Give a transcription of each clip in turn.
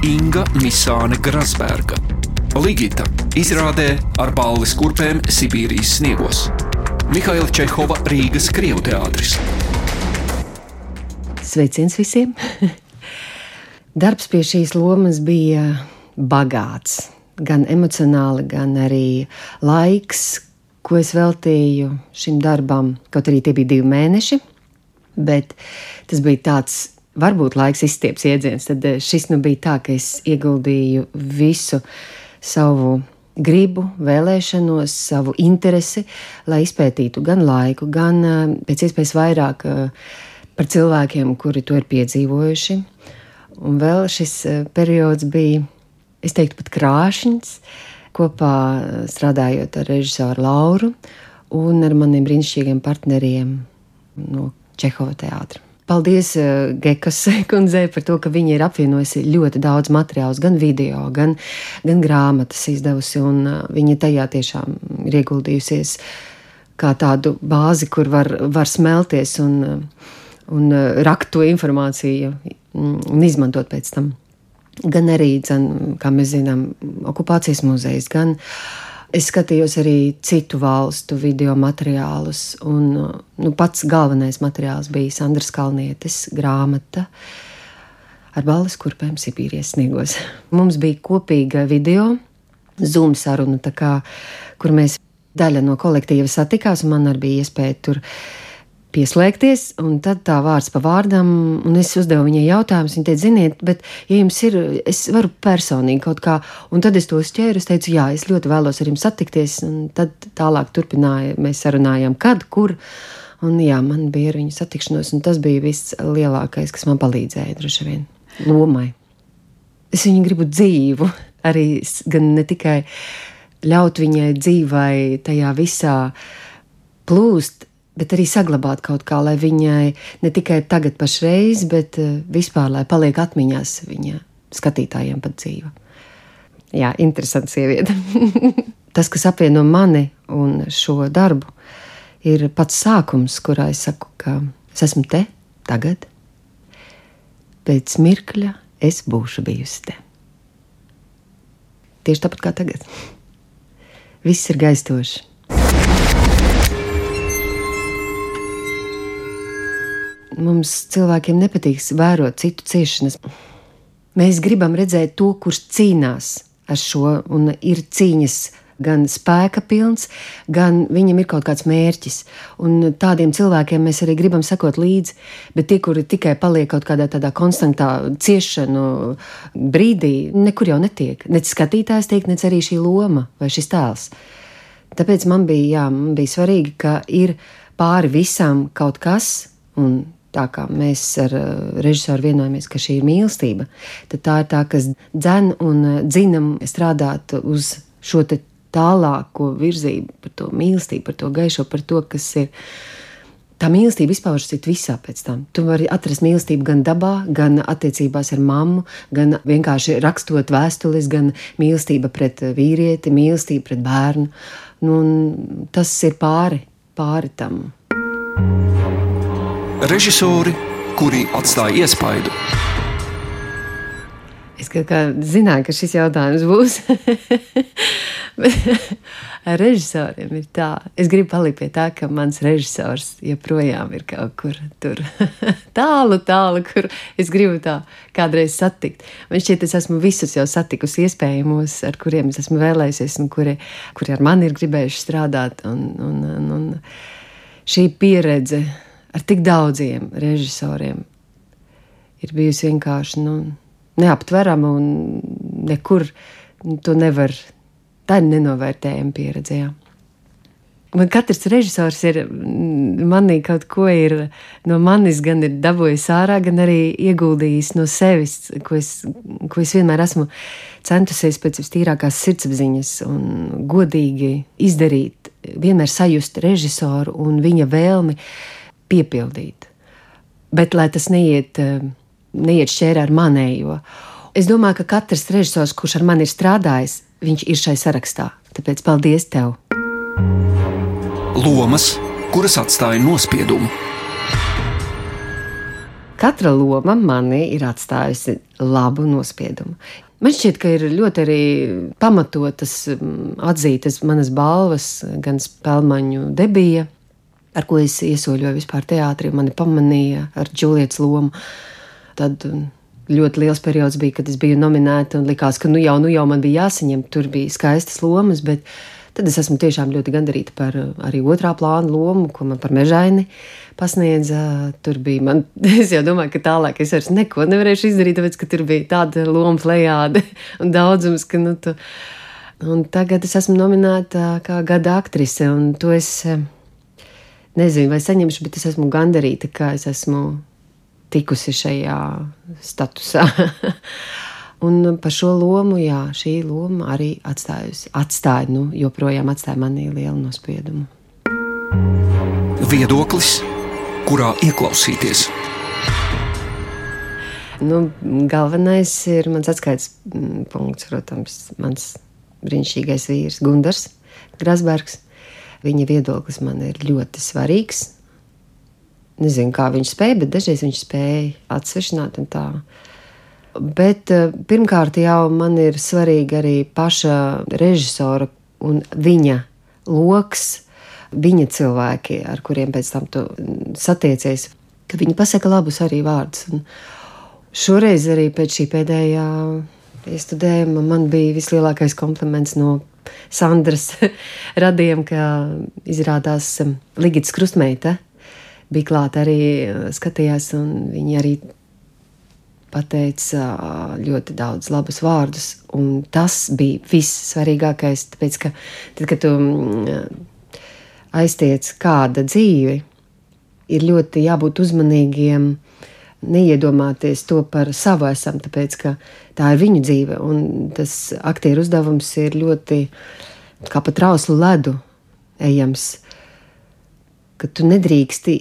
Inga Misāne Grasberga. Ligita izrādē ar balvas kurpēm Sibīrijas sniegos. Mihaila Čehova Rīgas Krievu teātris. Sveiciens visiem! Darbs pie šīs lomas bija bagāts. Gan emocionāli, gan arī laiks, ko es veltīju šim darbam. Kaut arī tie bija divi mēneši, bet tas bija tāds varbūt laiks izstieps iedziens, tad eh, šis nu bija tā, ka es ieguldīju visu savu gribu, vēlēšanos, savu interesi, lai izpētītu gan laiku, gan eh, pēc iespējas vairāk eh, par cilvēkiem, kuri to ir piedzīvojuši. Un vēl šis periods bija, es teiktu, pat krāšņs, kopā strādājot ar režisoru Lauru un ar maniem brīnišķīgiem partneriem no Čehova teātra. Paldies uh, Gekas kundzei par to, ka viņa ir apvienojusi ļoti daudz materiālus, gan video, gan, gan grāmatas izdevusi, un uh, viņa tajā tiešām ir ieguldījusies kā tādu bāzi, kur var, var smelties un, uh, un rakt to informāciju mm, un izmantot pēc tam. Gan arī, dzen, kā mēs zinām, okupācijas muzejs, gan uh, Es skatījos arī citu valstu video materiālus, un nu, pats galvenais materiāls bija Sandras Kalnietes grāmata ar balvas kurpēm Sibīrijas sniegos. Mums bija kopīga video, Zoom saruna, kā, kur mēs daļa no kolektīva satikās, un man arī bija iespēja tur pieslēgties, un tad tā vārds pa vārdam, un es uzdevu viņai jautājumus. Viņa teica, ziniet, bet, ja jums ir, es varu personīgi kaut kā, un tad es to uzķēru, es teicu, jā, es ļoti vēlos ar jums satikties, un tad tālāk turpināja, mēs sarunājām, kad, kur, un jā, man bija ar viņu satikšanos, un tas bija viss lielākais, kas man palīdzēja droši vien lomai. Es viņu gribu dzīvu, arī gan ne tikai ļaut viņai dzīvai tajā visā plūst, bet arī saglabāt kaut kā, lai viņai ne tikai tagad, pašreiz, bet eh, vispār, lai paliek atmiņās viņa skatītājiem pat dzīva. Jā, interesants sieviete. Tas, kas apvieno mani un šo darbu, ir pats sākums, kurā es saku, ka es esmu te, tagad. Pēc mirkļa es būšu bijusi te. Tieši tāpat kā tagad. Viss ir gaistoši. Mums cilvēkiem nepatīk vērot citu ciešanas. Mēs gribam redzēt to, kurš cīnās ar šo, un ir cīņas gan spēka pilns, gan viņam ir kaut kāds mērķis. Un tādiem cilvēkiem mēs arī gribam sekot līdzi. Bet tie, kuri tikai paliek kaut kādā tādā konstantā ciešanu brīdī, nekur jau netiek. Nec skatītājs tiek, nec arī šī loma vai šis tēls. Tāpēc man bija, jā, man bija svarīgi, ka ir pāri visam kaut kas, un tā kā mēs ar eh, režisoru vienojamies, ka šī ir mīlestība, tad tā ir tā, kas dzen un eh, dzinam strādāt uz šo tālāko virzību, par to mīlestību, par to gaišo, par to, kas ir. Tā mīlestība izpaužas visā pēc tam. Tu vari atrast mīlestību gan dabā, gan attiecībās ar mammu, gan vienkārši rakstot vēstules, gan mīlestība pret vīrieti, mīlestība pret bērnu. Nu, tas ir pāri, pāri tam režisori, kuri atstāja iespaidu. Es kā zināju, ka šis jautājums būs. Ar režisoriem ir tā, es gribu palikt pie tā, ka mans režisors joprojām ir kaut kur tur tālu, tālu, kur es gribu tā kādreiz satikt. Man šķiet, es esmu visus jau satikusi iespējamos, ar kuriem es esmu vēlējusies, un kuri, kuri ar mani ir gribējuši strādāt. Un, un, un, un šī pieredze ar tik daudziem režisoriem ir bijusi vienkārši nu, neaptverama un nekur to nevar. Tā ir nenovērtējama pieredze. Jā. Man katrs režisors ir manī kaut ko ir no manis, gan ir dabūjis ārā, gan arī ieguldījis no sevis, ko es, ko es vienmēr esmu centusies pēc vistīrākās sirdsapziņas un godīgi izdarīt, vienmēr sajust režisoru un viņa vēlmi piepildīt. Bet lai tas neiet, eh, neiet šķērā ar manējo. Es domāju, ka katrs režisors, kurš ar mani ir strādājis, viņš ir šai sarakstā. Tāpēc paldies tev! Lomas, kuras atstāja nospiedumu. katra loma manī ir atstājusi labu nospiedumu. Man šķiet, ka ir ļoti arī pamatotas mm, atzītas manas balvas, gan spēļmaņu debija, ar ko es iesoļoju vispār teātrī, mani pamanīja ar Džulietas lomu. Tad mm, ļoti liels periods bija, kad es biju nominēta un likās, ka nu jau, nu jau man bija jāsaņem, tur bija skaistas lomas, bet tad es esmu tiešām ļoti gandarīta par arī otrā plāna lomu, ko man par mežaini pasniedza. Tur bija man, es jau domāju, ka tālāk es vairs neko nevarēšu izdarīt, tāpēc, ka tur bija tāda loma plējāde un daudzums, ka, nu, tu. Un tagad es esmu nominēta kā gada aktrise, un to es nezinu, vai saņemšu, bet es esmu gandarīta, ka es esmu tikusi šajā statusā. Un par šo lomu, jā, šī loma arī atstājusi, atstāja, nu, joprojām atstāja manī lielu nospiedumu. Viedoklis kurā ieklausīties. Nu, galvenais ir mans atskaites mm, punkts, protams, mans brīnišķīgais vīrs Gunārs Grasbergs. Viņa viedoklis man ir ļoti svarīgs. Nezinu, kā viņš spēja, bet dažreiz viņš spēja atsvešināt un tā. Bet eh, pirmkārt jau man ir svarīgi arī paša režisora un viņa loks viņa cilvēki, ar kuriem pēc tam tu satiecies, ka viņi pasaka labus arī vārdus. Un šoreiz arī pēc šī pēdējā iestudējuma man bija vislielākais kompliments no Sandras radiem, ka izrādās um, Ligits Krustmeita bija klāta arī uh, skatījās, un viņi arī pateica uh, ļoti daudz labus vārdus, un tas bija viss svarīgākais, tāpēc, ka tad, kad tu mm, aiztiec kāda dzīve, ir ļoti jābūt uzmanīgiem, neiedomāties to par savu esam, tāpēc ka tā ir viņu dzīve, un tas aktieru uzdevums ir ļoti kā pa trauslu ledu ejams, ka tu nedrīksti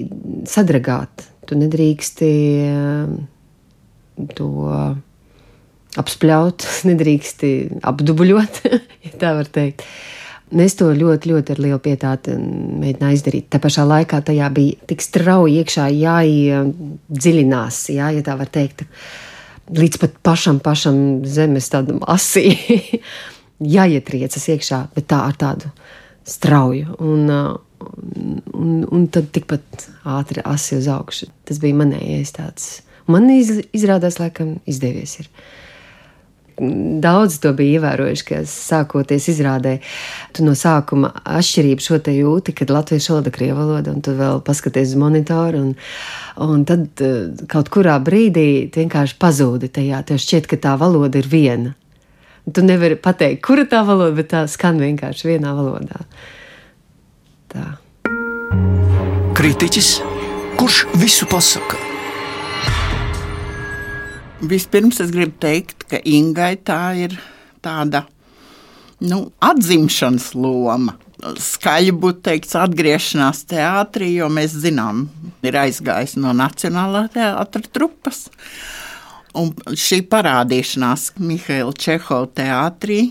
sadragāt, tu nedrīksti to apspļaut, nedrīksti apdubuļot, ja tā var teikt. Es to ļoti, ļoti ar lielu pietātu mēģināju izdarīt. Tā pašā laikā tajā bija tik strauji iekšā jāiedziļinās, jā, ja tā var teikt, līdz pat pašam, pašam zemes tādam asī, jāietriecas iekšā, bet tā ar tādu strauju. Un, un, un tad tikpat ātri asi uz augšu. Tas bija manējais tāds. Man izrādās, laikam, izdevies. Ir daudz to bija ievērojuši, ka sākoties izrādē, tu no sākuma atšķirību šo te jūti, kad latviešu valoda, krievu valoda, un tu vēl paskaties uz monitoru, un, un tad eh, kaut kurā brīdī vienkārši pazūdi tajā, tev šķiet, ka tā valoda ir viena. Tu nevari pateikt, kura tā valoda, bet tā skan vienkārši vienā valodā. Tā. Kritiķis, kurš visu pasaka? Vispirms es gribu teikt, ka Ingai tā ir tāda nu, atzimšanas loma. Skaļi būtu teikts, atgriešanās teātrī, jo mēs zinām, ir aizgājis no Nacionālā teātra trupas. Un šī parādīšanās Mihaila Čehova teātrī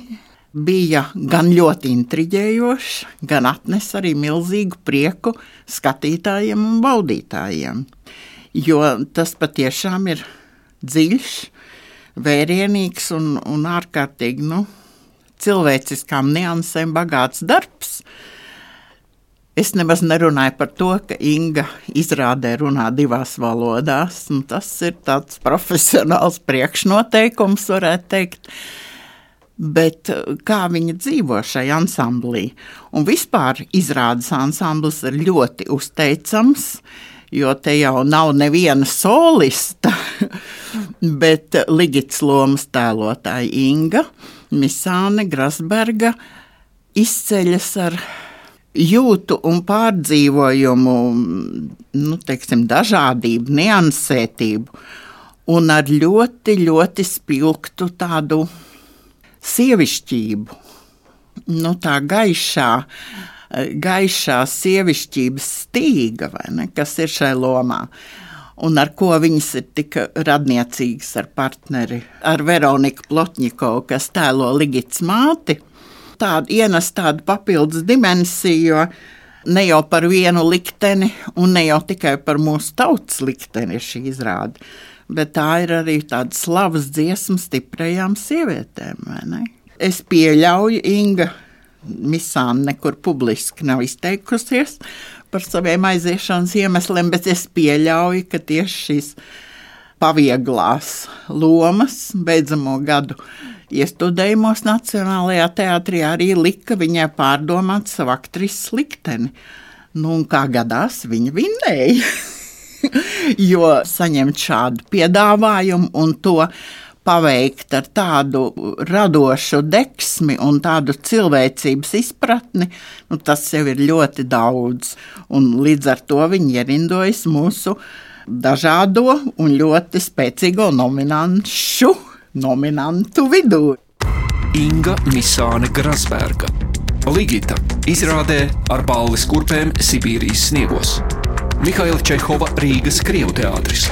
bija gan ļoti intriģējoša, gan atnes arī milzīgu prieku skatītājiem un baudītājiem. Jo tas patiešām ir dziļš, vērienīgs un, un ārkārtīgi nu, cilvēciskām niansēm bagāts darbs. Es nemaz nerunāju par to, ka Inga izrādē runā divās valodās. Tas ir tāds profesionāls priekšnoteikums, varētu teikt. Bet kā viņa dzīvo šajā ansamblī? Un vispār izrādes ansamblis ir ļoti uzteicams. Uh, jo te jau nav neviena solista, bet Ligits lomas tēlotāja Inga Misāne Grasberga izceļas ar jūtu un pārdzīvojumu, nu, teiksim, dažādību, niansētību un ar ļoti, ļoti spilgtu tādu sievišķību. Nu, tā gaišā, gaišā sievišķības stīga, ne, kas ir šai lomā. Un ar ko viņas ir tik radniecīgas ar partneri, ar Veroniku Plotņikovu, kas tēlo Ligits māti. Tāda ienes tādu papildus dimensiju, jo ne jau par vienu likteni, un ne jau tikai par mūsu tautas likteni ir šī izrāde, bet tā ir arī tāda slavas dziesma stiprajām sievietēm. Es pieļauju, Inga Misāna nekur publiski nav izteikusies par saviem aiziešanas iemesliem, bet es pieļauju, ka tieši šīs pavieglās lomas beidzamo gadu iestudējumos Nacionālajā teātrī arī lika viņai pārdomāt savu aktrises likteni. Nu, un kā gadās, viņa vinnēja. jo saņemt šādu piedāvājumu un to paveikt ar tādu radošu deksmi un tādu cilvēcības izpratni, nu, tas jau ir ļoti daudz. Un līdz ar to viņi ierindojas mūsu dažādo un ļoti spēcīgo nominanšu nominantu vidū. Inga Misāne Grasberga, Ligita izrādē ar balvas kurpēm Sibīrijas sniegos. Mihaila Čehova Rīgas Krievu teātris.